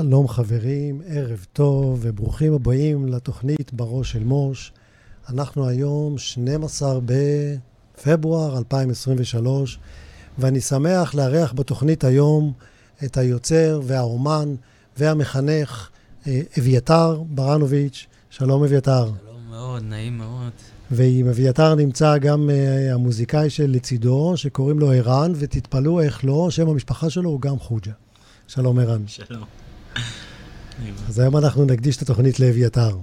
שלום חברים, ערב טוב וברוכים הבאים לתוכנית בראש של מוש. אנחנו היום 12 בפברואר 2023, ואני שמח לארח בתוכנית היום את היוצר והאומן והמחנך אה, אביתר ברנוביץ'. שלום אביתר. שלום מאוד, נעים מאוד. ועם אביתר נמצא גם uh, המוזיקאי שלצידו, שקוראים לו ערן, ותתפלאו איך לא, שם המשפחה שלו הוא גם חוג'ה. שלום ערן. שלום. אז היום אנחנו נקדיש את התוכנית לאביתר.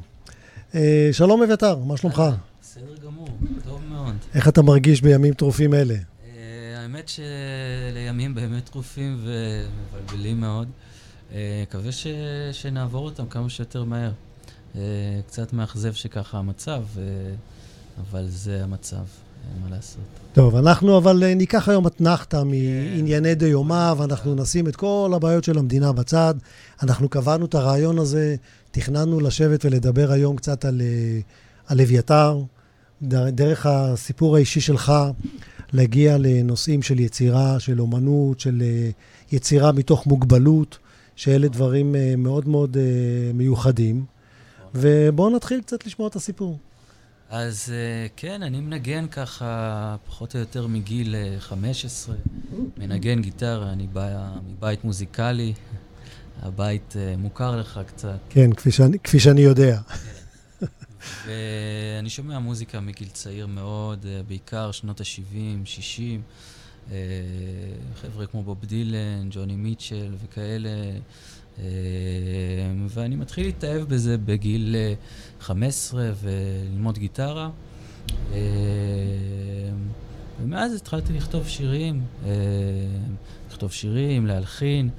Uh, שלום אביתר, מה שלומך? בסדר גמור, טוב מאוד. איך אתה מרגיש בימים טרופים אלה? Uh, האמת שלימים באמת טרופים ומבלבלים מאוד. מקווה. שנעבור אותם כמה שיותר מהר. קצת מאכזב שככה המצב. אבל זה המצב, מה לעשות. טוב, אנחנו אבל אה, ניקח היום אתנחתא מענייני דיומא, ואנחנו נשים את כל הבעיות של המדינה בצד. אנחנו קבענו את הרעיון הזה, תכננו לשבת ולדבר היום קצת על, אה, אביתר, דרך הסיפור האישי שלך, להגיע לנושאים של יצירה, של אומנות, של אה, יצירה מתוך מוגבלות, שאלה דברים מאוד מאוד מיוחדים. ובואו נתחיל קצת לשמוע את הסיפור. אז אה, כן, אני מנגן ככה פחות או יותר מגיל 15, אה, מנגן גיטרה, אני בא מבית מוזיקלי, הבית אה, מוכר לך קצת. כן, כפי שאני, כפי שאני יודע. ואני שומע מוזיקה מגיל צעיר מאוד, בעיקר שנות ה-70, 60. חבר'ה כמו בוב דילן, ג'וני מיטשל וכאלה. אמ, ואני מתחיל להתאהב בזה בגיל 15 אה, וללמוד גיטרה. אמ, ומאז התחלתי לכתוב שירים, אמ, לכתוב שירים, להלחין.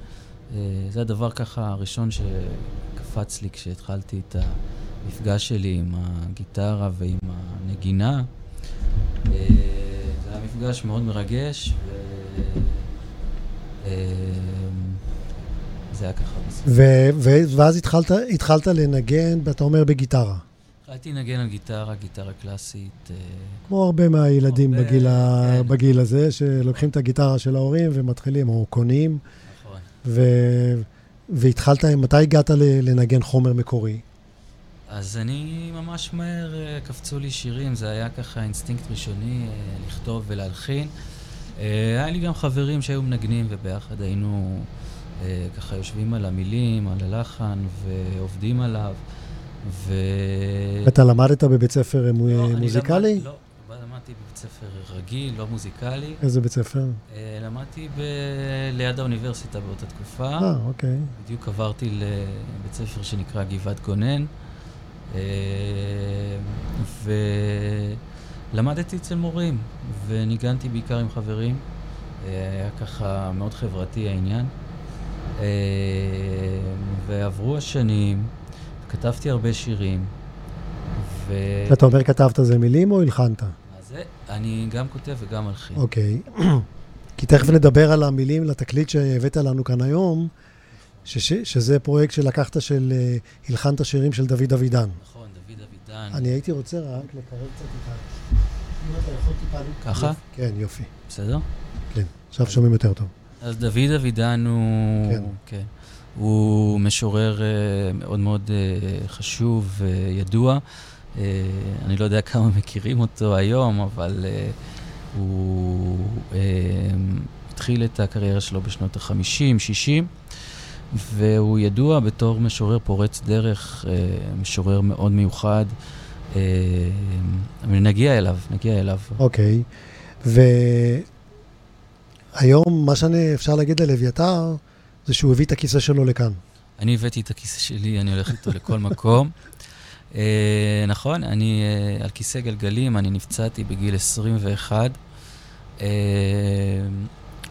אה, זה הדבר ככה הראשון שקפץ לי כשהתחלתי את המפגש שלי עם הגיטרה ועם הנגינה. אה, זה היה מפגש מאוד מרגש. ו... זה היה ככה בסוף. ואז התחלת, התחלת לנגן, ואתה אומר בגיטרה. התחלתי לנגן על גיטרה, גיטרה קלאסית. אה, כמו הרבה מהילדים הרבה, בגיל, כן. בגיל הזה, שלוקחים את הגיטרה של ההורים ומתחילים, או קונים. נכון. ו... והתחלת, מתי הגעת לנגן חומר מקורי? אז אני ממש מהר, אה, קפצו לי שירים, זה היה ככה אינסטינקט ראשוני, אה, לכתוב ולהלחין. היה לי גם חברים שהיו מנגנים, וביחד היינו ככה יושבים על המילים, על הלחן, ועובדים עליו. ו... אתה למדת בבית ספר לא, מוזיקלי? למד, לא, למדתי בבית ספר רגיל, לא מוזיקלי. איזה בית ספר? אה, למדתי ב... ליד האוניברסיטה באותה תקופה. אה, אוקיי. בדיוק עברתי לבית ספר שנקרא גבעת גונן. אה, ולמדתי אצל מורים, וניגנתי בעיקר עם חברים. היה ככה מאוד חברתי העניין. אה, ועברו השנים, כתבתי הרבה שירים. ו... אתה אומר כתבת זה מילים או הלחנת? זה, אני גם כותב וגם מלחין. אוקיי. כי תכף נדבר על המילים לתקליט שהבאת לנו כאן היום, שש, שזה פרויקט שלקחת של, אה, הלחנת שירים של דוד אבידן. נכון, דוד אבידן. אני הייתי רוצה רק לקרב קצת את ה... אם אתה יכול טיפה... ככה? כן, יופי. בסדר? כן, עכשיו שומעים יותר טוב. אז דוד אבידן הוא... כן. כן. הוא משורר uh, מאוד מאוד uh, חשוב וידוע. Uh, אני לא יודע כמה מכירים אותו היום, אבל הוא התחיל את הקריירה שלו בשנות ה-50, 60, והוא ידוע בתור משורר פורץ דרך, משורר מאוד מיוחד. נגיע אליו, נגיע אליו. אוקיי. Okay. היום, מה שאפשר להגיד על אביתר, זה שהוא הביא את הכיסא שלו לכאן. אני הבאתי את הכיסא שלי, אני הולך איתו לכל מקום. Uh, נכון, אני uh, על כיסא גלגלים, אני נפצעתי בגיל 21, uh, אה,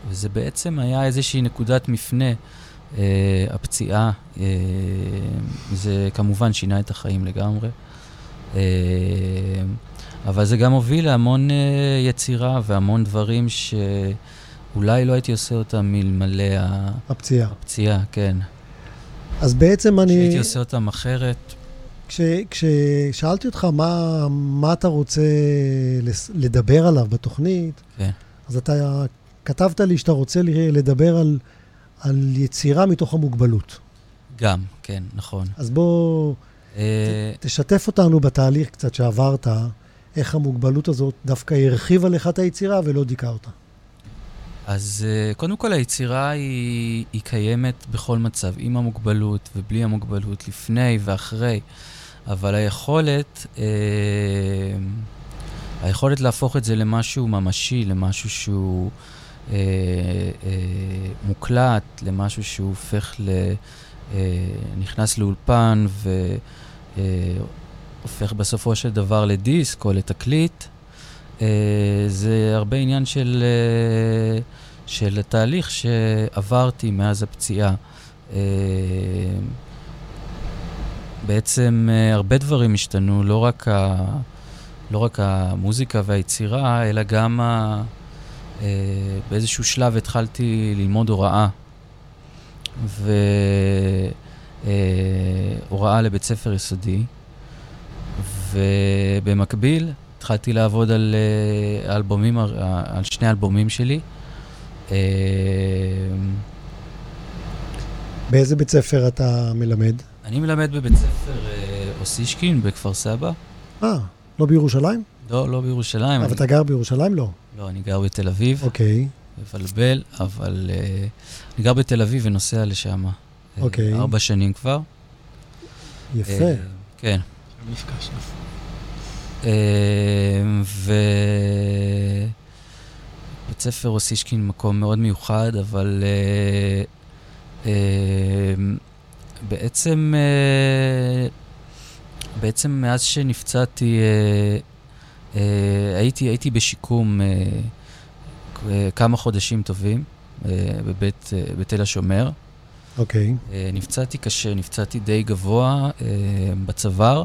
וזה בעצם היה איזושהי נקודת מפנה, uh, הפציעה. Uh, זה כמובן שינה את החיים לגמרי. Uh, אבל זה גם הוביל להמון uh, יצירה והמון דברים ש... אולי לא הייתי עושה אותם מלמלא הפציעה. הפציעה, כן. אז בעצם אני... שהייתי עושה אותם אחרת. כש, כששאלתי אותך מה, מה אתה רוצה לדבר עליו בתוכנית, כן. אז אתה כתבת לי שאתה רוצה לדבר על, על יצירה מתוך המוגבלות. גם, כן, נכון. אז בוא, אה, תשתף אותנו בתהליך קצת שעברת, איך המוגבלות הזאת דווקא הרחיבה לך את היצירה ולא דיכאה אותה. אז אה, קודם כל היצירה היא, היא קיימת בכל מצב, עם המוגבלות ובלי המוגבלות, לפני ואחרי, אבל היכולת, אה, היכולת להפוך את זה למשהו ממשי, למשהו שהוא אה, אה, מוקלט, למשהו שהוא הופך ל... אה, נכנס לאולפן והופך בסופו של דבר לדיסק או לתקליט, אה, זה הרבה עניין של, אה, של התהליך שעברתי מאז הפציעה. אה, בעצם אה, הרבה דברים השתנו, לא רק, ה, לא רק המוזיקה והיצירה, אלא גם ה, אה, באיזשהו שלב התחלתי ללמוד הוראה. והוראה לבית ספר יסודי, ובמקביל התחלתי לעבוד על אה, אלבומים, על שני אלבומים שלי. אה, באיזה בית ספר אתה מלמד? אני מלמד בבית ספר אה, אוסישקין בכפר סבא. אה, לא בירושלים? לא, לא בירושלים. אבל אני- אתה גר בירושלים? לא. לא, אני גר בתל אביב, אוקיי. מבלבל, אבל אה, אני גר בתל אביב ונוסע לשם. אה, אוקיי. ארבע שנים כבר. יפה. אה, כן. נפגשנו. אה, ו... בית ספר אוסישקין מקום מאוד מיוחד, אבל אה, אה, בעצם, אה, בעצם מאז שנפצעתי, אה, הייתי, הייתי בשיקום כמה חודשים טובים בבית, בתל השומר. אוקיי. אה, נפצעתי קשה, נפצעתי די גבוה אה, בצוואר.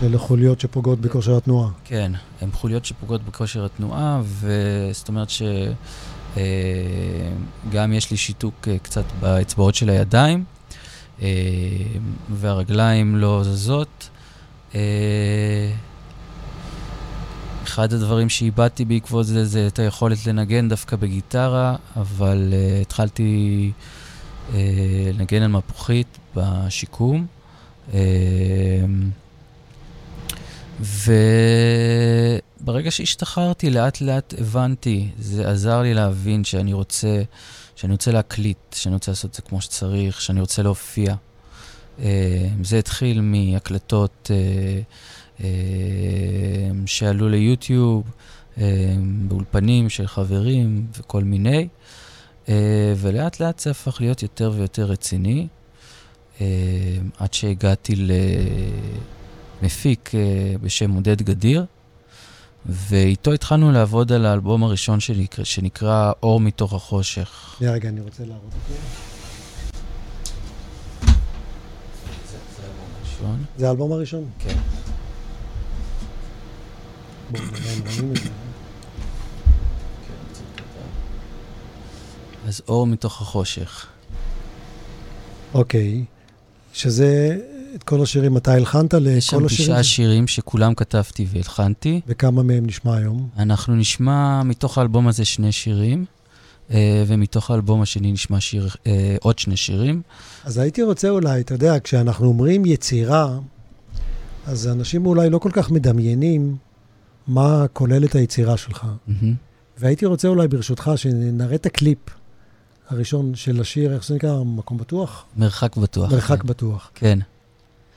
שאלה חוליות שפוגעות בכושר התנועה. כן, הן חוליות שפוגעות בכושר התנועה, וזאת אומרת שגם יש לי שיתוק אה, קצת באצבעות של הידיים, אה, והרגליים לא זזות. אה, אחד הדברים שאיבדתי בעקבות זה, זה את היכולת לנגן דווקא בגיטרה, אבל התחלתי uh, לנגן על מפוחית בשיקום. Uh, וברגע שהשתחררתי, לאט לאט הבנתי, זה עזר לי להבין שאני רוצה, שאני רוצה להקליט, שאני רוצה לעשות את זה כמו שצריך, שאני רוצה להופיע. אה, זה התחיל מהקלטות אה, אה, שעלו ליוטיוב, אה, באולפנים של חברים וכל מיני, אה, ולאט לאט זה הפך להיות יותר ויותר רציני, אה, עד שהגעתי ל... מפיק אה, בשם עודד גדיר, ואיתו התחלנו לעבוד על האלבום הראשון שלי, שנקרא אור מתוך החושך. שנייה רגע, אני רוצה להראות את זה. ראשון. זה האלבום הראשון? כן. בואו נראה אם רואים את זה. אז אור מתוך החושך. אוקיי. שזה, את כל השירים אתה הלחנת יש שם לכל השירים? תשעה שירים שכולם כתבתי והלחנתי. וכמה מהם נשמע היום? אנחנו נשמע מתוך האלבום הזה שני שירים, אה, ומתוך האלבום השני נשמע שיר, אה, עוד שני שירים. אז הייתי רוצה אולי, אתה יודע, כשאנחנו אומרים יצירה, אז אנשים אולי לא כל כך מדמיינים מה כוללת היצירה שלך. מהמם. והייתי רוצה אולי, ברשותך, שנראה את הקליפ הראשון של השיר, איך זה נקרא? מקום בטוח? מרחק בטוח. מרחק כן. בטוח. כן.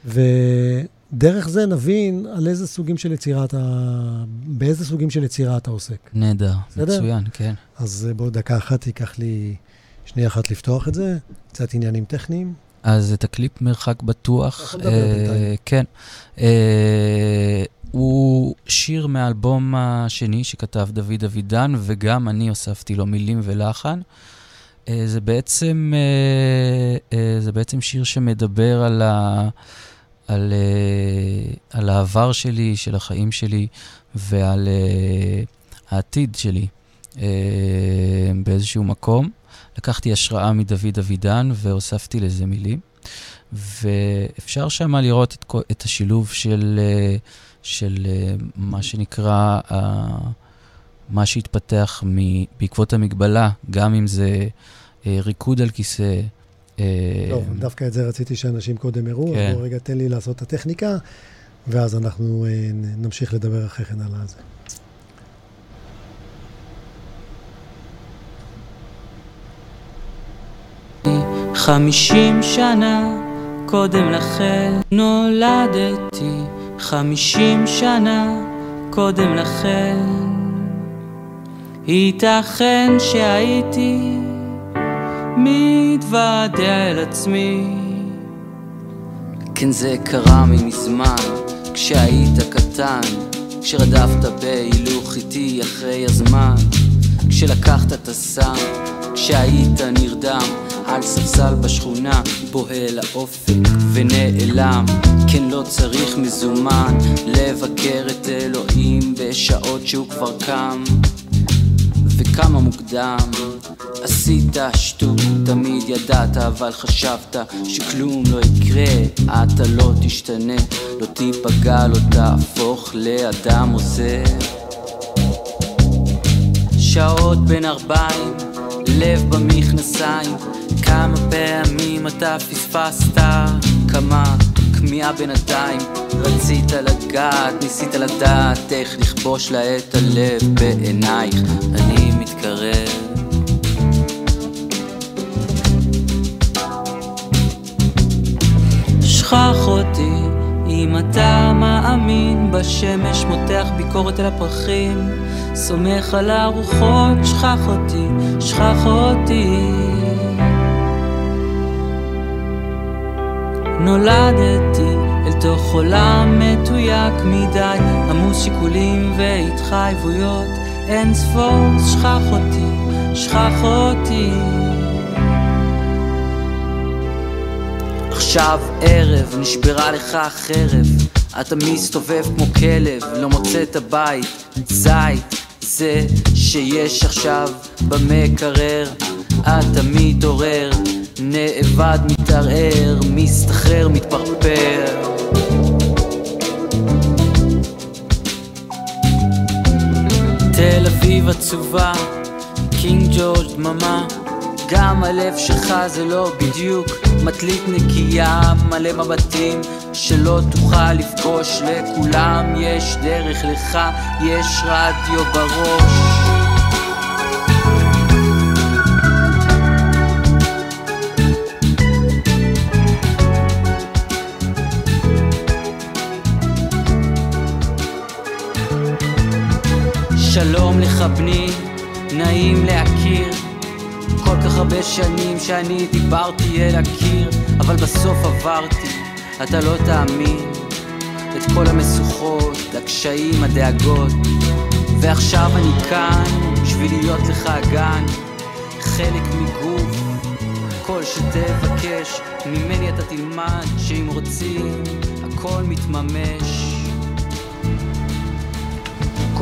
ודרך זה נבין על איזה סוגים של יצירה אתה, באיזה סוגים של יצירה אתה עוסק. נהדר? מצוין, כן. אז אה, בוא דקה אחת, ייקח לי שנייה אחת לפתוח את זה, קצת עניינים טכניים. אז את הקליפ מרחק בטוח, בינתיים. כן. אה, הוא שיר מהאלבום השני שכתב דוד אבידן, וגם אני הוספתי לו מילים ולחן. אה, זה בעצם, אה, אה, זה בעצם שיר שמדבר על, ה, על, אה, על העבר שלי, של החיים שלי, ועל אה, העתיד שלי אה, באיזשהו מקום. לקחתי השראה מדוד אבידן והוספתי לזה מילים. ואפשר שמה לראות את, את השילוב של, אה, של אה, מה שנקרא, אה, מה שהתפתח מ- בעקבות המגבלה, גם אם זה אה, ריקוד על כיסא, טוב, דווקא את זה רציתי שאנשים קודם יראו, כן. אז בוא רגע תן לי לעשות את הטכניקה, ואז אנחנו נמשיך לדבר אחרי כן על זה. חמישים שנה קודם לכן נולדתי, חמישים שנה קודם לכן. ייתכן שהייתי מתוודע אל עצמי. כן זה קרה ממזמן, כשהיית קטן, כשרדפת בהילוך איתי אחרי הזמן, כשלקחת את הסם, כשהיית נרדם על ספסל בשכונה, בוהה לאופק ונעלם. כן, לא צריך מזומן לבקר את אלוהים בשעות שהוא כבר קם. וכמה מוקדם. עשית שטות, תמיד ידעת אבל חשבת שכלום לא יקרה, אתה לא תשתנה, לא תיפגע, לא תהפוך לאדם עוזר. שעות בין ארבעים, לב במכנסיים, כמה פעמים אתה פספסת, כמה כמיהה בינתיים, רצית לגעת, ניסית לדעת איך לכבוש לה את הלב בעינייך, אני מתקרב. שכח אותי אם אתה מאמין בשמש מותח ביקורת על הפרחים סומך על הרוחות שכח אותי, שכח אותי נולדתי אל תוך עולם מתויק מדי, עמוס שיקולים והתחייבויות אין ספור, שכח אותי, שכח אותי. עכשיו ערב, נשברה לך החרב, אתה מסתובב כמו כלב, לא מוצא את הבית, זית, זה שיש עכשיו במקרר, אתה מתעורר. נאבד, מתערער, מסתחרר, מתפרפר. תל אביב עצובה, קינג ג'ורג' דממה, גם הלב שלך זה לא בדיוק מטלית נקייה, מלא מבטים שלא תוכל לפגוש. לכולם יש דרך לך, יש רדיו בראש שלום לך בני, נעים להכיר. כל כך הרבה שנים שאני דיברתי אל הקיר אבל בסוף עברתי, אתה לא תאמין את כל המשוכות, הקשיים, הדאגות. ועכשיו אני כאן בשביל להיות לך הגן. חלק מגוף כל שתבקש. ממני אתה תלמד שאם רוצים הכל מתממש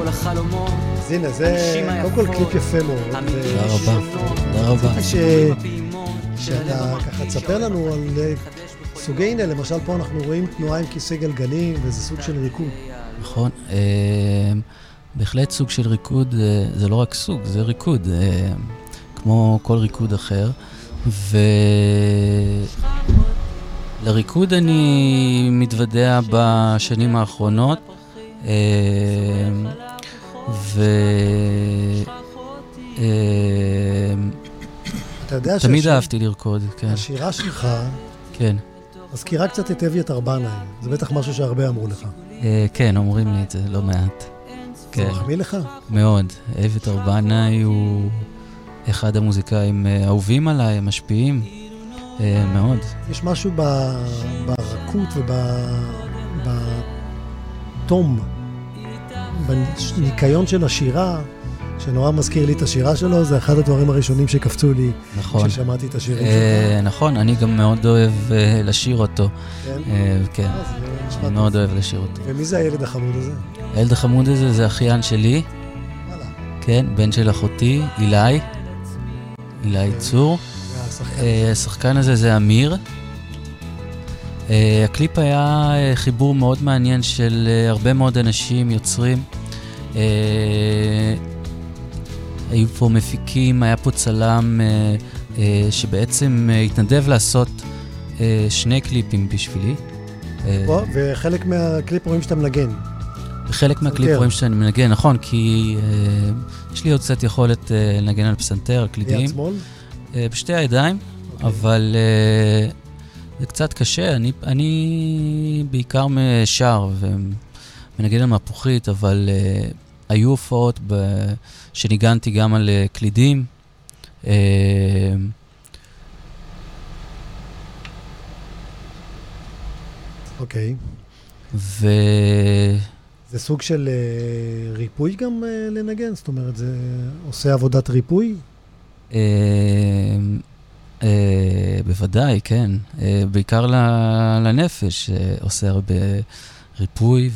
כל החלומות, אז הנה, זה קודם כל קליפ יפה מאוד. תודה רבה, תודה רבה. שאתה ככה תספר לנו על אה, סוגי, הנה, למשל פה אנחנו רואים תנועה עם כיסא גלגלים, וזה סוג של ריקוד. נכון. אה, בהחלט סוג של ריקוד, אה, זה לא רק סוג, זה ריקוד, כמו כל ריקוד אחר. ולריקוד אני מתוודע בשנים האחרונות. ו... אתה יודע ש... תמיד אהבתי לרקוד, כן. השירה שלך... כן. מזכירה קצת את אביתר בנאי, זה בטח משהו שהרבה אמרו לך. אה, כן, אומרים לי את זה לא מעט. זה כן. מחמיא לך? מאוד. אביתר בנאי הוא אחד המוזיקאים האהובים עליי, המשפיעים. אה, מאוד. יש משהו ברכות ובתום בניקיון של השירה, שנורא מזכיר לי את השירה שלו, זה אחד הדברים הראשונים שקפצו לי נכון. כששמעתי את השירים אה, שלך. נכון, אני גם מאוד אוהב אה, לשיר אותו. כן? אה, כן, אני מאוד אוהב לשיר אותו. ומי זה הילד החמוד הזה? הילד החמוד הזה זה אחיין שלי. וואלה. כן, בן של אחותי, אילי. אילי צור. השחקן הזה זה אמיר. אה, הקליפ היה אה, חיבור מאוד מעניין של אה, הרבה מאוד אנשים, יוצרים. היו פה מפיקים, היה פה צלם אה, שבעצם אה, התנדב לעשות אה, שני קליפים בשבילי. אה, וחלק מהקליפ רואים שאתה מנגן. בחלק מהקליפ. רואים שאני מנגן, נכון, כי אה, יש לי עוד קצת יכולת אה, לנגן על פסנתר, על קלידים. יד שמאל? אה, בשתי הידיים, אוקיי. אבל אה, זה קצת קשה. אני, אני בעיקר שר ומנגן על מפוחית, אבל אה, היו הופעות ב, שניגנתי גם על אה, קלידים. אה, אוקיי. ו... זה סוג של אה, ריפוי גם אה, לנגן? זאת אומרת, זה עושה עבודת ריפוי? אה, אה, בוודאי, כן. אה, בעיקר לנפש, אה, עושה הרבה ריפוי,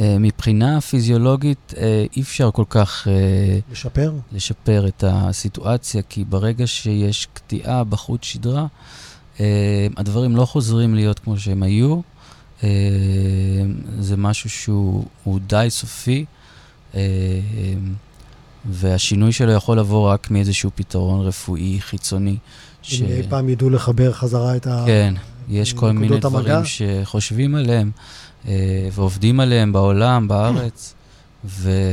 ומבחינה פיזיולוגית אה, אי אפשר כל כך אה, לשפר? לשפר את הסיטואציה, כי ברגע שיש קטיעה בחוט שדרה, אה, הדברים לא חוזרים להיות כמו שהם היו. אה, זה משהו שהוא הוא די סופי, אה, והשינוי שלו יכול לבוא רק מאיזשהו פתרון רפואי חיצוני. אם אי פעם ידעו לחבר חזרה את ה... כן, יש כל מיני המגע? דברים שחושבים עליהם אה, ועובדים עליהם בעולם, בארץ, וזה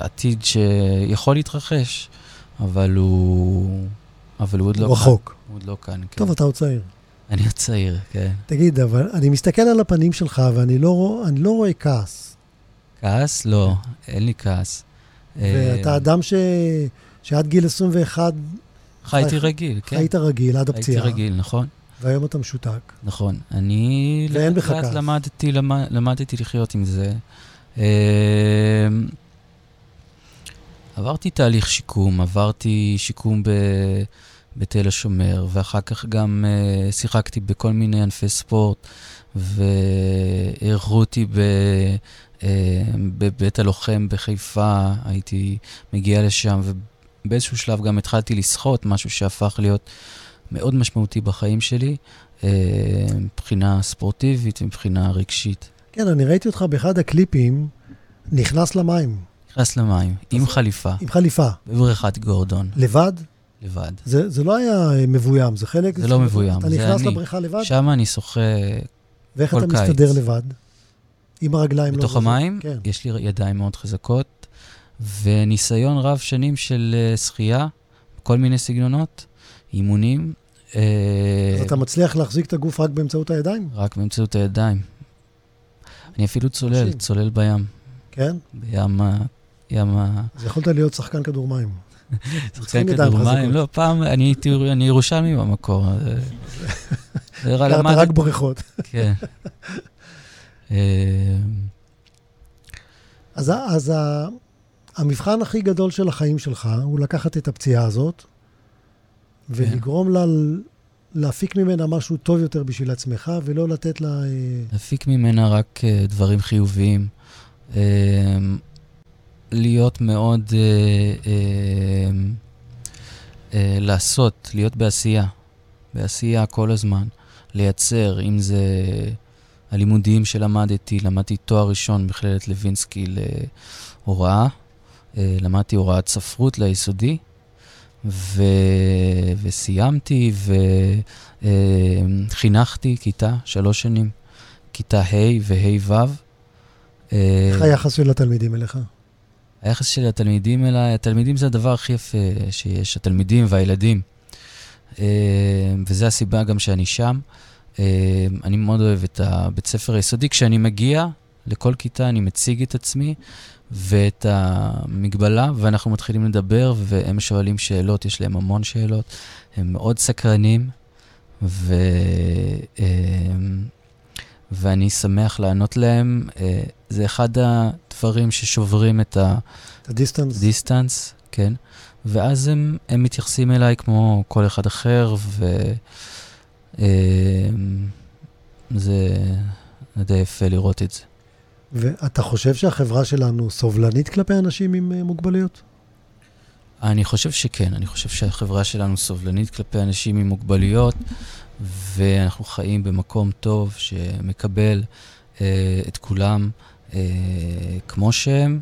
עתיד שיכול להתרחש, אבל הוא, אבל הוא עוד לא כאן. רחוק. הוא עוד לא כאן, כן. טוב, אתה עוד צעיר. אני עוד צעיר, כן. תגיד, אבל אני מסתכל על הפנים שלך ואני לא, לא רואה כעס. כעס? לא, אין לי כעס. ואתה אה, אדם ש... שעד גיל 21 חייתי חי- רגיל, כן. היית רגיל עד הייתי הפציעה, רגיל, נכון. והיום אתה משותק. נכון. אני ואין בך כעס. למדתי, למד, למדתי לחיות עם זה. אה, עברתי תהליך שיקום, עברתי שיקום ב, בתל השומר, ואחר כך גם אה, שיחקתי בכל מיני ענפי ספורט, ואירחו אותי ב, אה, בבית הלוחם בחיפה, הייתי מגיע לשם, ובאיזשהו שלב גם התחלתי לשחות, משהו שהפך להיות מאוד משמעותי בחיים שלי. אה, מבחינה ספורטיבית ומבחינה רגשית. כן, אני ראיתי אותך באחד הקליפים, נכנס למים, נכנס למים, עם חליפה, עם חליפה, בבריכת גורדון, לבד. לבד. זה, זה לא היה אה, מבוים, זה חלק... זה לא מבוים, אתה זה נכנס אני. לבריכה לבד, שם אני שוחה ואיך כל אתה קיץ. מסתדר לבד? עם הרגליים לא בתוך? המים, כן. יש לי ידיים מאוד חזקות, וניסיון רב שנים של אה, שחייה, כל מיני סגנונות, אימונים. אה, אז אתה מצליח להחזיק את הגוף רק באמצעות הידיים? רק באמצעות הידיים. אני אפילו צולל. צולל בים, כן? בים ה... ים ה... אז יכולת להיות שחקן כדור מים. שחקן צריכים ידיים כדור מים, חזקות. לא, פעם אני הייתי, אני ירושלמי במקור. אה, הכרת רק בריכות. כן. אה, אז, ה- אז ה- המבחן הכי גדול של החיים שלך הוא לקחת את הפציעה הזאת ולגרום לה להפיק ממנה משהו טוב יותר בשביל עצמך, ולא לתת לה... אה, להפיק ממנה רק דברים חיוביים. אה, להיות מאוד... אה, אה, אה, לעשות, להיות בעשייה. בעשייה כל הזמן. לייצר, אם זה הלימודים שלמדתי, למדתי תואר ראשון במכללת לוינסקי להוראה. אה, למדתי הוראת ספרות ליסודי, ו... וסיימתי וחינכתי כיתה, שלוש שנים, כיתה ה' וה' ו'. אה, איך היחס של התלמידים אליך? היחס של התלמידים אליי, התלמידים זה הדבר הכי יפה שיש, התלמידים והילדים. אה, וזו הסיבה גם שאני שם. אה, אני מאוד אוהב את הבית ספר היסודי. כשאני מגיע לכל כיתה, אני מציג את עצמי ואת המגבלה, ואנחנו מתחילים לדבר, והם שואלים שאלות, יש להם המון שאלות. הם מאוד סקרנים, ו... אה, ואני שמח לענות להם. אה, זה אחד הדברים ששוברים את את הדיסטנס? הדיסטנס, כן. ואז הם, הם מתייחסים אליי כמו כל אחד אחר, וזה די יפה לראות את זה. ואתה חושב שהחברה שלנו סובלנית כלפי אנשים עם אה, מוגבלויות? אני חושב שכן, אני חושב שהחברה שלנו סובלנית כלפי אנשים עם מוגבלויות, ואנחנו חיים במקום טוב שמקבל אה, את כולם אה, כמו שהם,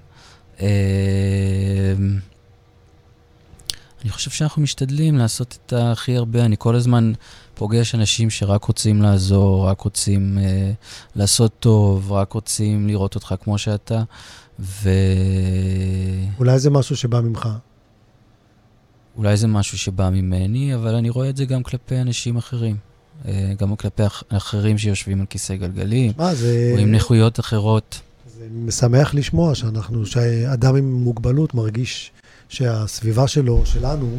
אני חושב שאנחנו משתדלים לעשות את הכי הרבה. אני כל הזמן פוגש אנשים שרק רוצים לעזור, רק רוצים אה, לעשות טוב, רק רוצים לראות אותך כמו שאתה, ו... אולי זה משהו שבא ממך. אולי זה משהו שבא ממני, אבל אני רואה את זה גם כלפי אנשים אחרים. אה, גם כלפי אחרים שיושבים על כיסא גלגלים, מה, זה... או עם נכויות אחרות. זה משמח לשמוע שאנחנו, שאדם עם מוגבלות מרגיש שהסביבה שלו, שלנו,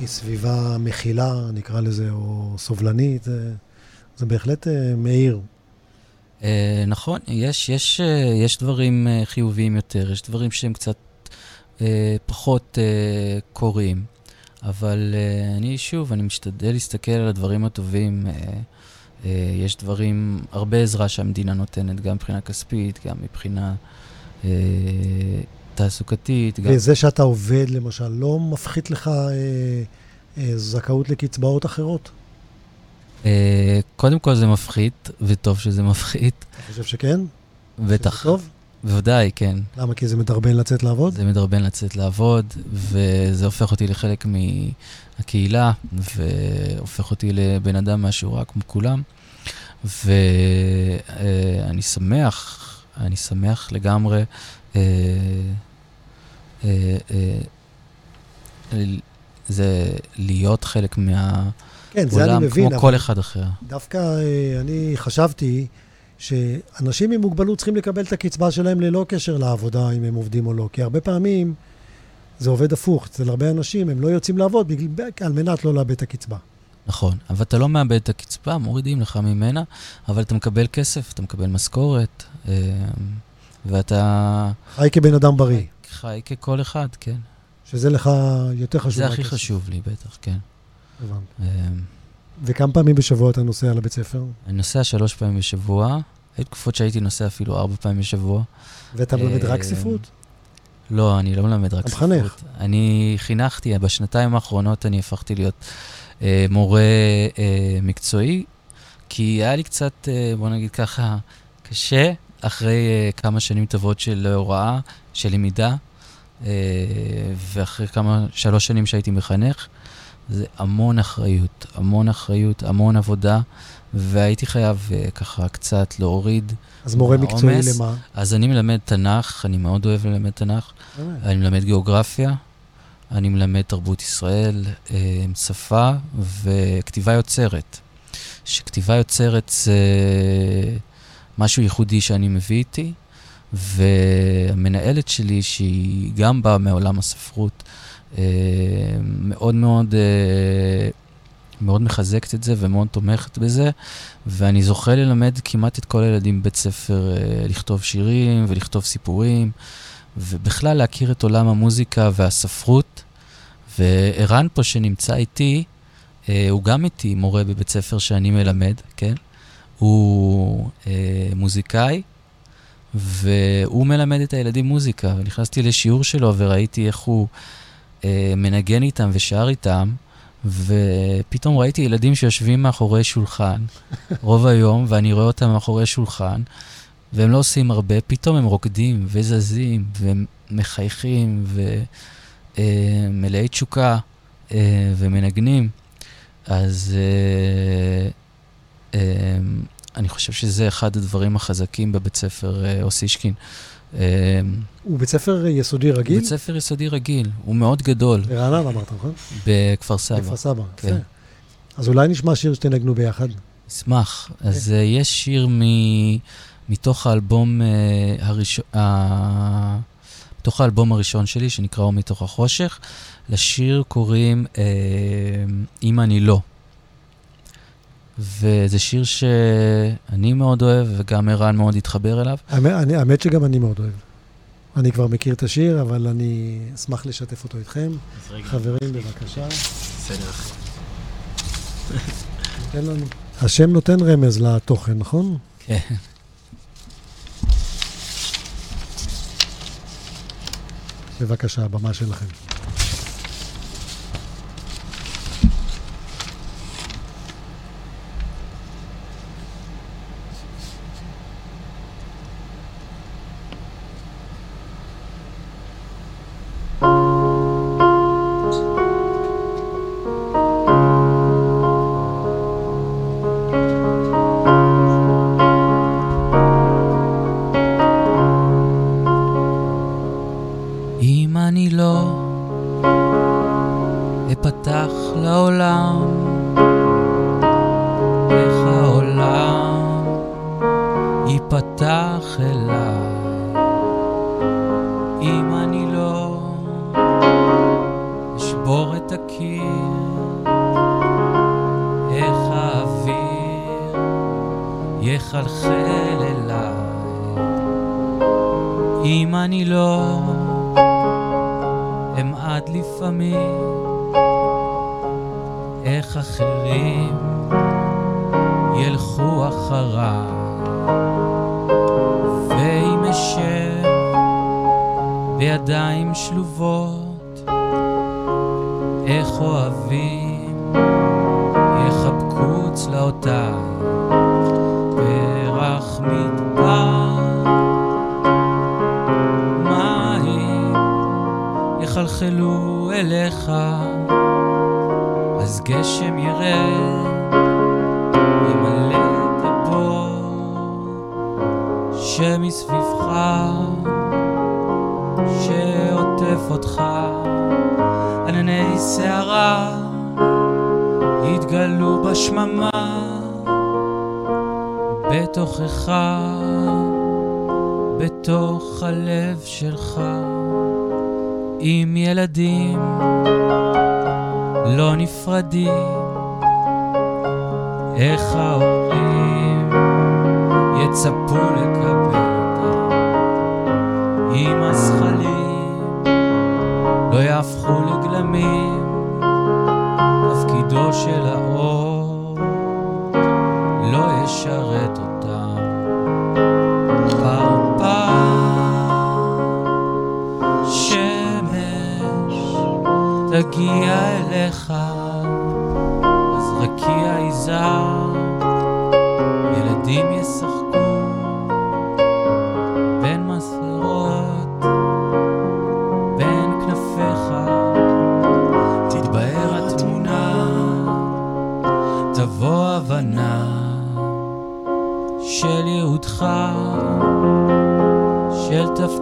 היא סביבה מכילה, נקרא לזה, או סובלנית. זה, זה בהחלט אה, מאיר. אה, נכון, יש, יש, יש דברים חיוביים יותר, יש דברים שהם קצת פחות קורים. אבל אני, שוב, אני משתדל להסתכל על הדברים הטובים. יש דברים, הרבה עזרה שהמדינה נותנת, גם מבחינה כספית, גם מבחינה תעסוקתית. גם... וזה שאתה עובד, למשל, לא מפחית לך אה, אה, זכאות לקצבאות אחרות? אה, קודם כל זה מפחית, וטוב שזה מפחית. אתה חושב שכן? בטח. שזה טוב? בוודאי, כן. למה? כי זה מדרבן לצאת לעבוד? זה מדרבן לצאת לעבוד, וזה הופך אותי לחלק מהקהילה, והופך אותי לבן אדם מהשורה כמו כולם. ואני שמח, אני שמח לגמרי אה, אה, אה, זה להיות חלק מהעולם, כן, אני מבין, כמו כל אחד אחר. דווקא אה, אני חשבתי שאנשים עם מוגבלות צריכים לקבל את הקצבה שלהם ללא קשר לעבודה, אם הם עובדים או לא. כי הרבה פעמים זה עובד הפוך. אצל הרבה אנשים הם לא יוצאים לעבוד בגלל, על מנת לא לאבד את הקצבה. נכון, אבל אתה לא מאבד את הקצבה, מורידים לך ממנה, אבל אתה מקבל כסף, אתה מקבל משכורת, ואתה... חי כבן אדם בריא. חי ככל אחד, כן. שזה לך יותר חשוב. זה הכי חשוב לי, בטח, כן. הבנתי. וכמה פעמים בשבוע אתה נוסע לבית ספר? אני נוסע שלוש פעמים בשבוע. היו תקופות שהייתי נוסע אפילו ארבע פעמים בשבוע. ואתה מלמד רק ספרות? לא, אני לא מלמד רק ספרות. אתה מחנך. אני חינכתי, בשנתיים האחרונות אני הפכתי להיות אה, מורה אה, מקצועי, כי היה לי קצת, אה, בוא נגיד ככה, קשה אחרי uh, כמה שנים טובות של הוראה, של למידה, uh, ואחרי כמה, שלוש שנים שהייתי מחנך, זה המון אחריות, המון אחריות, המון עבודה, והייתי חייב uh, ככה קצת להוריד. אז מורה. מקצועי למה? אז אני מלמד תנ"ך, אני מאוד אוהב ללמד תנ"ך. אני מלמד גיאוגרפיה, אני מלמד תרבות ישראל, שפה וכתיבה יוצרת. שכתיבה יוצרת זה... משהו ייחודי שאני מביא איתי, והמנהלת שלי, שהיא גם באה מעולם הספרות, אה, מאוד מאוד, אה, מאוד מחזקת את זה ומאוד תומכת בזה, ואני זוכה ללמד כמעט את כל הילדים בבית ספר אה, לכתוב שירים ולכתוב סיפורים, ובכלל להכיר את עולם המוזיקה והספרות. וערן פה שנמצא איתי, הוא גם איתי מורה בבית ספר שאני מלמד, כן? הוא אה, מוזיקאי, והוא מלמד את הילדים מוזיקה. נכנסתי לשיעור שלו וראיתי איך הוא אה, מנגן איתם ושר איתם, ופתאום ראיתי ילדים שיושבים מאחורי שולחן רוב היום, ואני רואה אותם מאחורי שולחן, והם לא עושים הרבה, פתאום הם רוקדים וזזים ומחייכים ומלאי אה, תשוקה אה, ומנגנים. אז... אה, אני חושב שזה אחד הדברים החזקים בבית ספר אה, אוסישקין. אמ, הוא בית ספר יסודי רגיל? בית ספר יסודי רגיל, הוא מאוד גדול. ברעננה אמרת, נכון? בכפר סבא. בכפר סבא, כן. אז אולי נשמע שיר שתנגנו ביחד. אשמח. Okay. אז uh, יש שיר מ... מתוך האלבום, uh, הראש... uh, מתוך האלבום הראשון שלי, שנקרא "או מתוך החושך". לשיר קוראים uh, "אם אני לא". וזה שיר שאני מאוד אוהב, וגם ערן מאוד התחבר אליו. האמת שגם אני מאוד אוהב. אני כבר מכיר את השיר, אבל אני אשמח לשתף אותו איתכם. חברים, בבקשה. בסדר. לנו. השם נותן רמז לתוכן, נכון? כן. בבקשה, הבמה שלכם. שמסביבך, שעוטף אותך, ענני שערה יתגלו בשממה, בתוכך, בתוך הלב שלך, עם ילדים. לא נפרדים, איך ההורים יצפו לקבל אותם, אם הזכלים לא יהפכו לגלמים, תפקידו של האור לא ישרת אותם. פרפר שמש תגיע אליך, אז רקיע יזהר,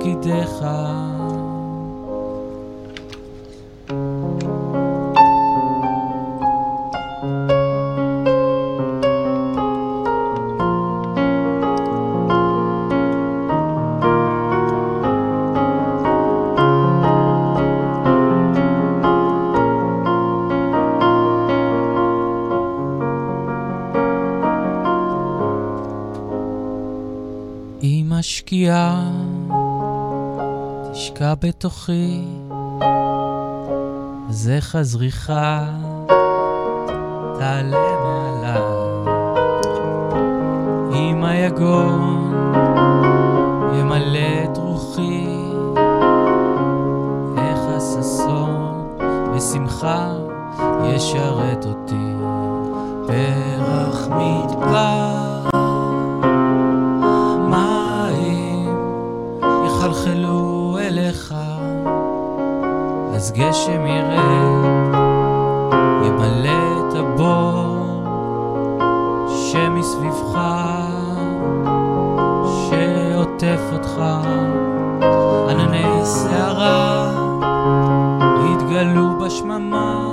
תפקידך. עם תשקע בתוכי, איך הזריחה תעלה בשממה,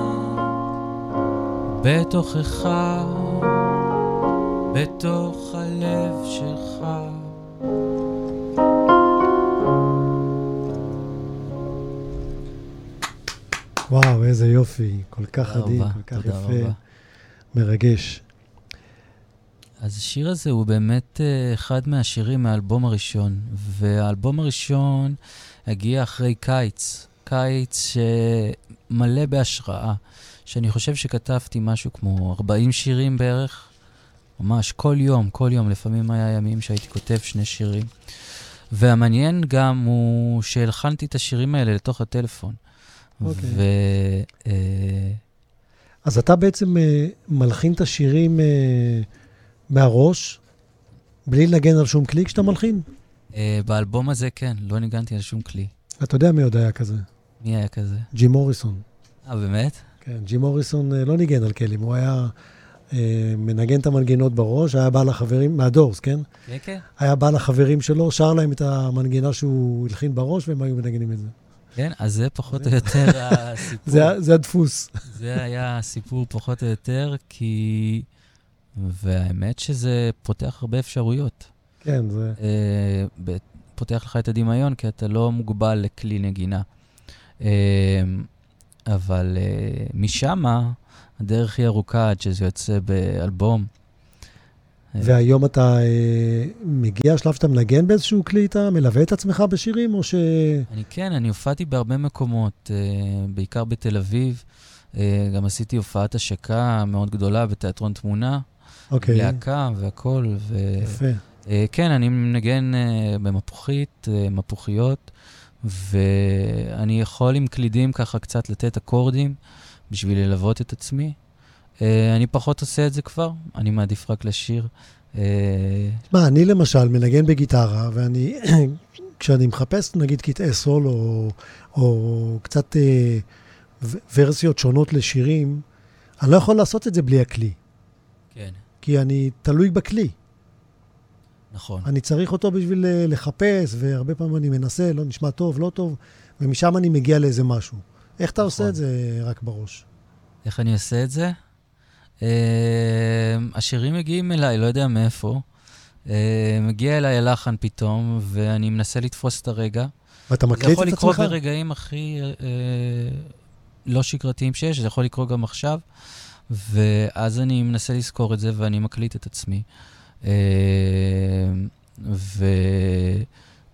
בתוכך, בתוך הלב שלך. וואו, איזה יופי. כל כך עדין, כל כך תודה יפה, רבה. מרגש. אז השיר הזה הוא באמת אה, אחד מהשירים מהאלבום הראשון, והאלבום הראשון הגיע אחרי קיץ, קיץ שמלא בהשראה, שאני חושב שכתבתי משהו כמו 40 שירים בערך, ממש כל יום, כל יום, לפעמים היה ימים שהייתי כותב שני שירים. והמעניין גם הוא שהלחנתי את השירים האלה לתוך הטלפון. אוקיי. ו... אה, אז אתה בעצם אה, מלחין את השירים אה, מהראש, בלי לנגן על שום כלי כשאתה מלחין? באלבום הזה כן, לא ניגנתי על שום כלי. אתה יודע מי עוד היה כזה? מי היה כזה? ג'י מוריסון. אה, באמת? כן, ג'י מוריסון אה, לא ניגן על כלים, הוא היה אה, מנגן את המנגינות בראש, היה בא לחברים, מהדורס, כן? כן, כן. היה בא לחברים שלו, שר להם את המנגינה שהוא הלחין בראש, והם היו מנגנים את זה. כן, אז זה פחות או יותר הסיפור. זה, זה הדפוס. זה היה הסיפור פחות או יותר, כי... והאמת שזה פותח הרבה אפשרויות. כן, זה... אה, פותח לך את הדמיון, כי אתה לא מוגבל לכלי נגינה. אה, אבל אה, משמה, הדרך היא ארוכה עד שזה יוצא באלבום. והיום אתה אה, מגיע לשלב שאתה מנגן באיזשהו כלי, אתה מלווה את עצמך בשירים, או ש... אני כן, אני הופעתי בהרבה מקומות, אה, בעיקר בתל אביב. אה, גם עשיתי הופעת השקה מאוד גדולה בתיאטרון תמונה. אוקיי. להקה והכול. ו... יפה. אה, כן, אני מנגן אה, במפוחית, אה, מפוחיות, ואני יכול עם קלידים ככה קצת לתת אקורדים בשביל ללוות את עצמי. אה, אני פחות עושה את זה כבר, אני מעדיף רק לשיר. אה, מה, אני למשל מנגן בגיטרה, ואני, כשאני מחפש נגיד קטעי סול או, או קצת אה, ורסיות שונות לשירים, אני לא יכול לעשות את זה בלי הכלי, כן, כי אני תלוי בכלי. נכון. אני צריך אותו בשביל אה, לחפש, והרבה פעמים אני מנסה, לא נשמע טוב, לא טוב, ומשם אני מגיע לאיזה משהו. איך אתה עושה נכון. את זה רק בראש? איך אני עושה את זה? Uh, השירים מגיעים אליי, לא יודע מאיפה. Uh, מגיע אליי הלחן פתאום, ואני מנסה לתפוס את הרגע. ואתה זה מקליט יכול את לקרות עצמך? ברגעים הכי uh, לא שגרתיים שיש, זה יכול לקרות גם עכשיו, ואז אני מנסה לזכור את זה ואני מקליט את עצמי. Uh,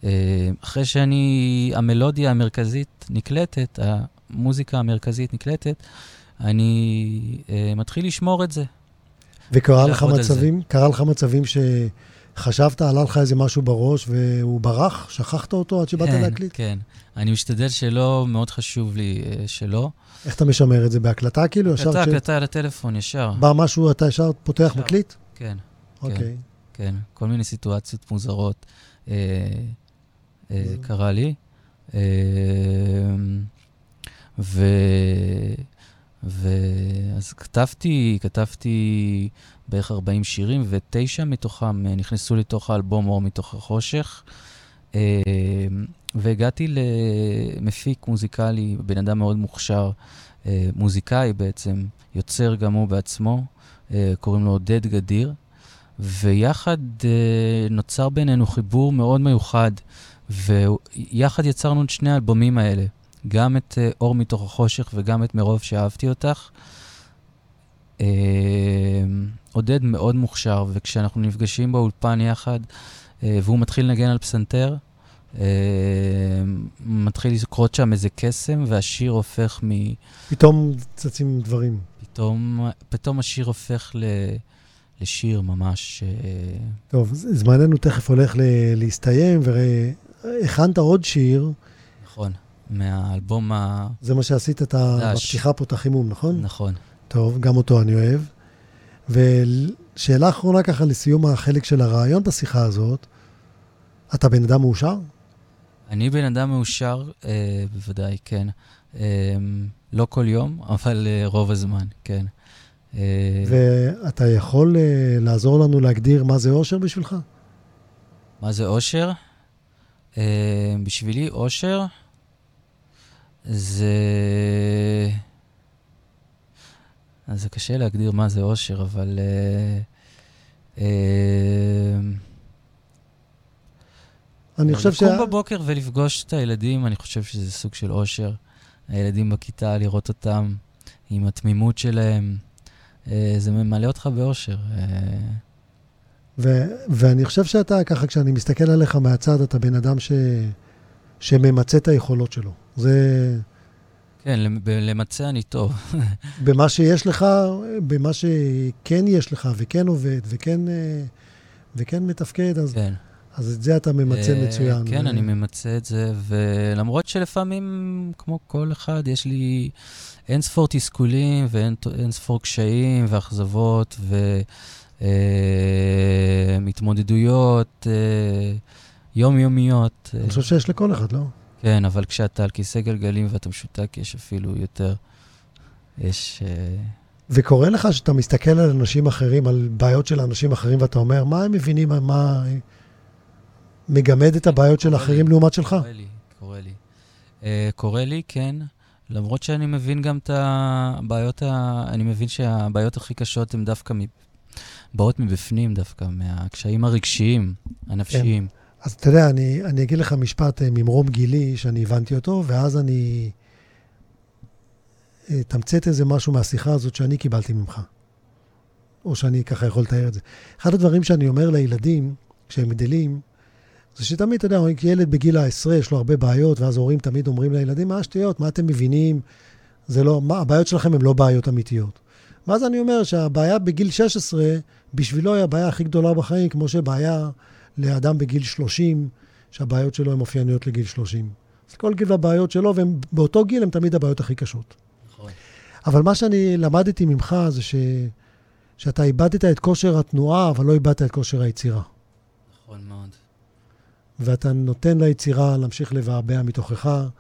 ואחרי שאני, המלודיה המרכזית נקלטת, המוזיקה המרכזית נקלטת, אני uh, מתחיל לשמור את זה. וקרה לך. מצבים, קרה לך מצבים שחשבת, עלה לך איזה משהו בראש והוא ברח? שכחת אותו עד שבאת כן, להקליט? כן. אני משתדל שלא, מאוד חשוב לי שלא. איך אתה משמר את זה? בהקלטה כאילו? ישר הקלטה, כש- הקלטה על הטלפון, ישר. בא משהו, אתה ישר פותח, ישר. מקליט? כן, אוקיי. כן. כל מיני סיטואציות מוזרות אה, אה, קרה לי. אה, ו... ואז כתבתי, כתבתי בערך 40 שירים, ותשע מתוכם אה, נכנסו לתוך האלבום אור מתוך החושך. אה, והגעתי למפיק מוזיקלי, בן אדם מאוד מוכשר, אה, מוזיקאי בעצם, יוצר גם הוא בעצמו, קוראים לו עודד גדיר, ויחד אה, נוצר בינינו חיבור מאוד מיוחד, ויחד יצרנו את שני האלבומים האלה, גם את אה, אור מתוך החושך וגם את מרוב שאהבתי אותך. אה, עודד מאוד מוכשר, וכשאנחנו נפגשים באולפן יחד, והוא מתחיל לנגן על פסנתר, אה, מתחיל לקרות שם איזה קסם, והשיר הופך מ... פתאום צצים דברים. פתאום, פתאום השיר הופך ל, לשיר ממש... אה, טוב, זמננו תכף הולך ל- להסתיים, והכנת עוד שיר, נכון, מהאלבום ה... זה מה שעשית את ה... בפתיחה פה את החימום, נכון? נכון. טוב, גם אותו אני אוהב. ושאלה אחרונה ככה לסיום החלק של הרעיון בשיחה הזאת, אתה בן אדם מאושר? אני בן אדם מאושר, אה, בוודאי, כן. אה, לא כל יום, אבל אה, רוב הזמן, כן. אה, ואתה יכול uh, לעזור לנו להגדיר מה זה אושר בשבילך? מה זה אושר? אה, בשבילי אושר זה... אז זה קשה להגדיר מה זה אושר, אבל... אה, אה, אני חושב ש... לקום בבוקר ולפגוש את הילדים, אני חושב שזה סוג של אושר. הילדים בכיתה, לראות אותם עם התמימות שלהם, אה, זה ממלא אותך באושר. אה, ו- ואני חושב שאתה, ככה, כשאני מסתכל עליך מהצד, אתה בן אדם ש... שממצה את היכולות שלו. זה כן, למ- ב- למצע אני טוב. במה שיש לך, במה שכן יש לך, וכן עובד, וכן, אה, וכן מתפקד, אז, כן. אז את זה אתה ממצה אה, מצוין. כן, אני ממצה את זה, ולמרות שלפעמים, כמו כל אחד, יש לי אין ספור תסכולים ואין אין ספור קשיים ואכזבות והתמודדויות אה, יומיומיות. אה, אני חושב שיש לכל אחד, לא? כן, אבל כשאתה על כיסא גלגלים ואתה משותק, יש אפילו יותר. יש... וקורה לך שאתה מסתכל על אנשים אחרים, על בעיות של אנשים אחרים, ואתה אומר, מה הם מבינים, מה... מגמד את הבעיות של אחרים. לעומת שלך? קורה לי, קורה לי. Uh, קורה לי, כן. למרות שאני מבין גם את הבעיות, ה... אני מבין שהבעיות הכי קשות הן דווקא מ... באות מבפנים דווקא, מהקשיים הרגשיים, הנפשיים. כן. אז אתה יודע, אני, אני אגיד לך משפט אה, ממרום גילי, שאני הבנתי אותו, ואז אני אתמצת איזה משהו מהשיחה הזאת שאני קיבלתי ממך. או שאני ככה יכול לתאר את זה. אחד הדברים שאני אומר לילדים, כשהם גדלים, זה שתמיד, אתה יודע, ילד בגיל העשרה, יש לו הרבה בעיות, ואז הורים תמיד אומרים לילדים, מה השטויות, מה אתם מבינים? זה לא, מה, הבעיות שלכם הן לא בעיות אמיתיות. ואז אני אומר שהבעיה בגיל 16, בשבילו היא הבעיה הכי גדולה בחיים, כמו שבעיה לאדם בגיל 30, שהבעיות שלו הן אופייניות לגיל 30. אז כל גיל הבעיות שלו, ובאותו גיל הן תמיד הבעיות הכי קשות. נכון. אבל מה שאני למדתי ממך זה ש... שאתה איבדת את כושר התנועה, אבל לא איבדת את כושר היצירה. נכון מאוד. ואתה נותן ליצירה להמשיך לבעבע מתוכך, נכון.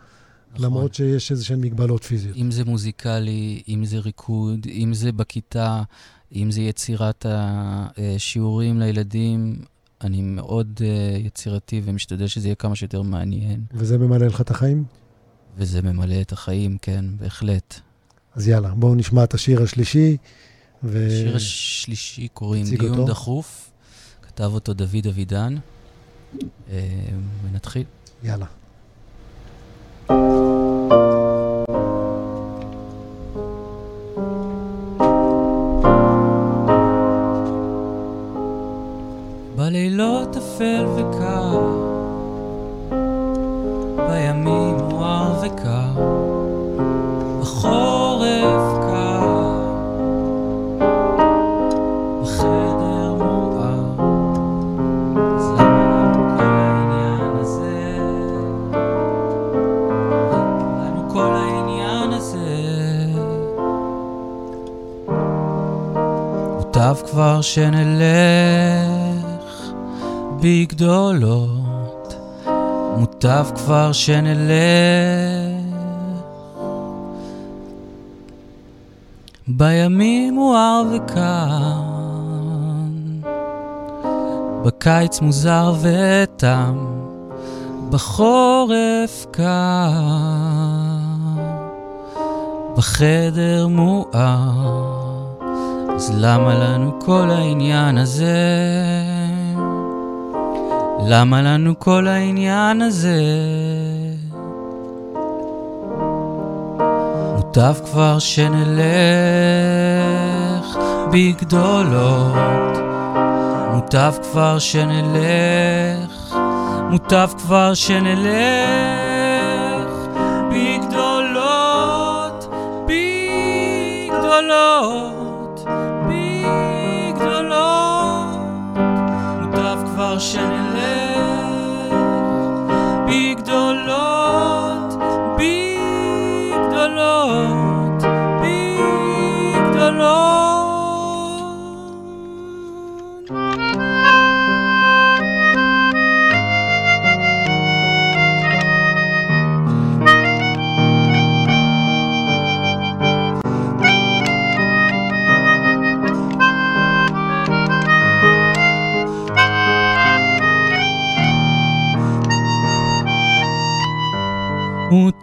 למרות שיש איזה שהן מגבלות פיזיות. אם זה מוזיקלי, אם זה ריקוד, אם זה בכיתה, אם זה יצירת השיעורים לילדים, אני מאוד uh, יצירתי ומשתדל שזה יהיה כמה שיותר מעניין. וזה ממלא לך את החיים? וזה ממלא את החיים, כן, בהחלט. אז יאללה, בואו נשמע את השיר השלישי. ו... השיר השלישי קוראים דיון אותו. דחוף, כתב אותו דוד אבידן, אה, ונתחיל. יאללה. בלילות אפל וקר, בימים מואר וקר, בחורף כבר שנלך בגדולות, מוטב כבר שנלך. בימים מואר וכאן, בקיץ מוזר ותם, בחורף קר, בחדר מואר, אז למה לנו כל העניין הזה? למה לנו כל העניין הזה? מוטב כבר שנלך בגדולות, מוטב כבר שנלך, מוטב כבר שנלך בגדולות, בגדולות,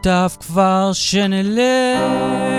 מוטב כבר שנלך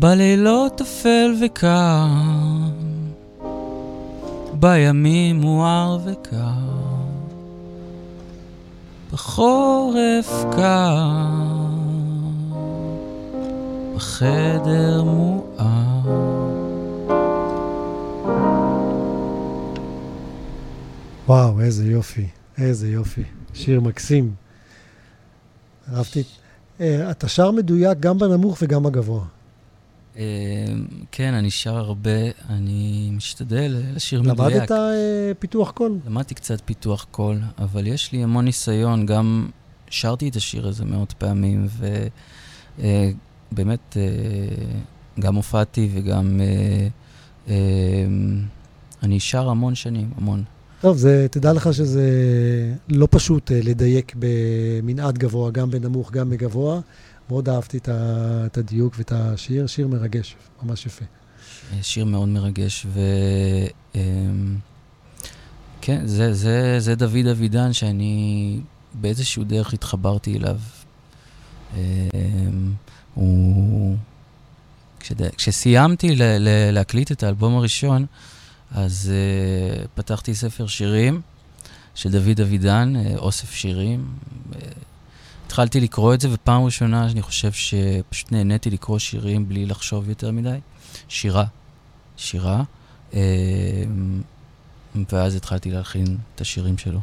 בלילות אפל וקר, בימים מואר וקר, בחורף קר, בחדר מואר. וואו, איזה יופי, איזה יופי. שיר מקסים. אהבתי. אה, אתה שר מדויק גם בנמוך וגם בגבוה. כן, אני שר הרבה, אני משתדל לשיר מדויק. למדת פיתוח קול? למדתי קצת פיתוח קול, אבל יש לי המון ניסיון, גם שרתי את השיר הזה מאות פעמים, ובאמת גם הופעתי וגם... אני שר המון שנים, המון. טוב, זה, תדע לך שזה לא פשוט אה, לדייק במנעד גבוה, גם בנמוך, גם בגבוה. מאוד אהבתי את הדיוק ואת השיר, שיר מרגש, ממש יפה. שיר מאוד מרגש, ו... אמ, כן, זה, זה, זה דוד אבידן שאני באיזשהו דרך התחברתי אליו. אמ, הוא... כשסיימתי ל... ל... להקליט את האלבום הראשון, אז uh, פתחתי ספר שירים של דוד אבידן, uh, אוסף שירים. התחלתי לקרוא את זה, ופעם ראשונה אני חושב שפשוט נהניתי לקרוא שירים בלי לחשוב יותר מדי. שירה, שירה. Uh, ואז התחלתי להלחין את השירים שלו.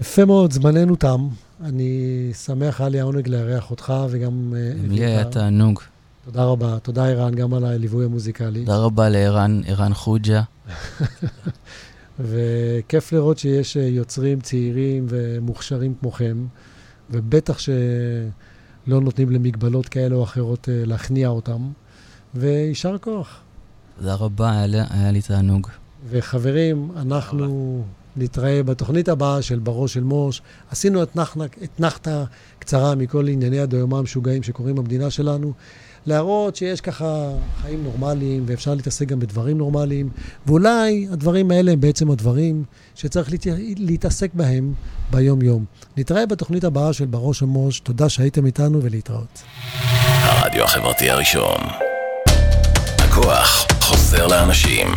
יפה מאוד, זמננו תם. אני שמח, היה לי העונג לארח אותך וגם... גם לי היה תענוג. תודה רבה. תודה, ערן, גם על הליווי המוזיקלי. תודה רבה לערן, ערן חוג'ה. וכיף לראות שיש אה, יוצרים צעירים ומוכשרים כמוכם, ובטח שלא נותנים למגבלות כאלה או אחרות אה, להכניע אותם, ויישר כוח. תודה רבה, היה היה לי תענוג. וחברים, אנחנו נתראה בתוכנית הבאה של בראש של מוש. עשינו אתנחתה קצרה מכל ענייני הדיומה המשוגעים שקורים במדינה שלנו. להראות שיש ככה חיים נורמליים, ואפשר להתעסק גם בדברים נורמליים, ואולי הדברים האלה הם בעצם הדברים שצריך להת... להתעסק בהם ביום-יום. נתראה בתוכנית הבאה של בראש המוש, תודה שהייתם איתנו ולהתראות. הרדיו החברתי הראשון. הכוח חוזר לאנשים.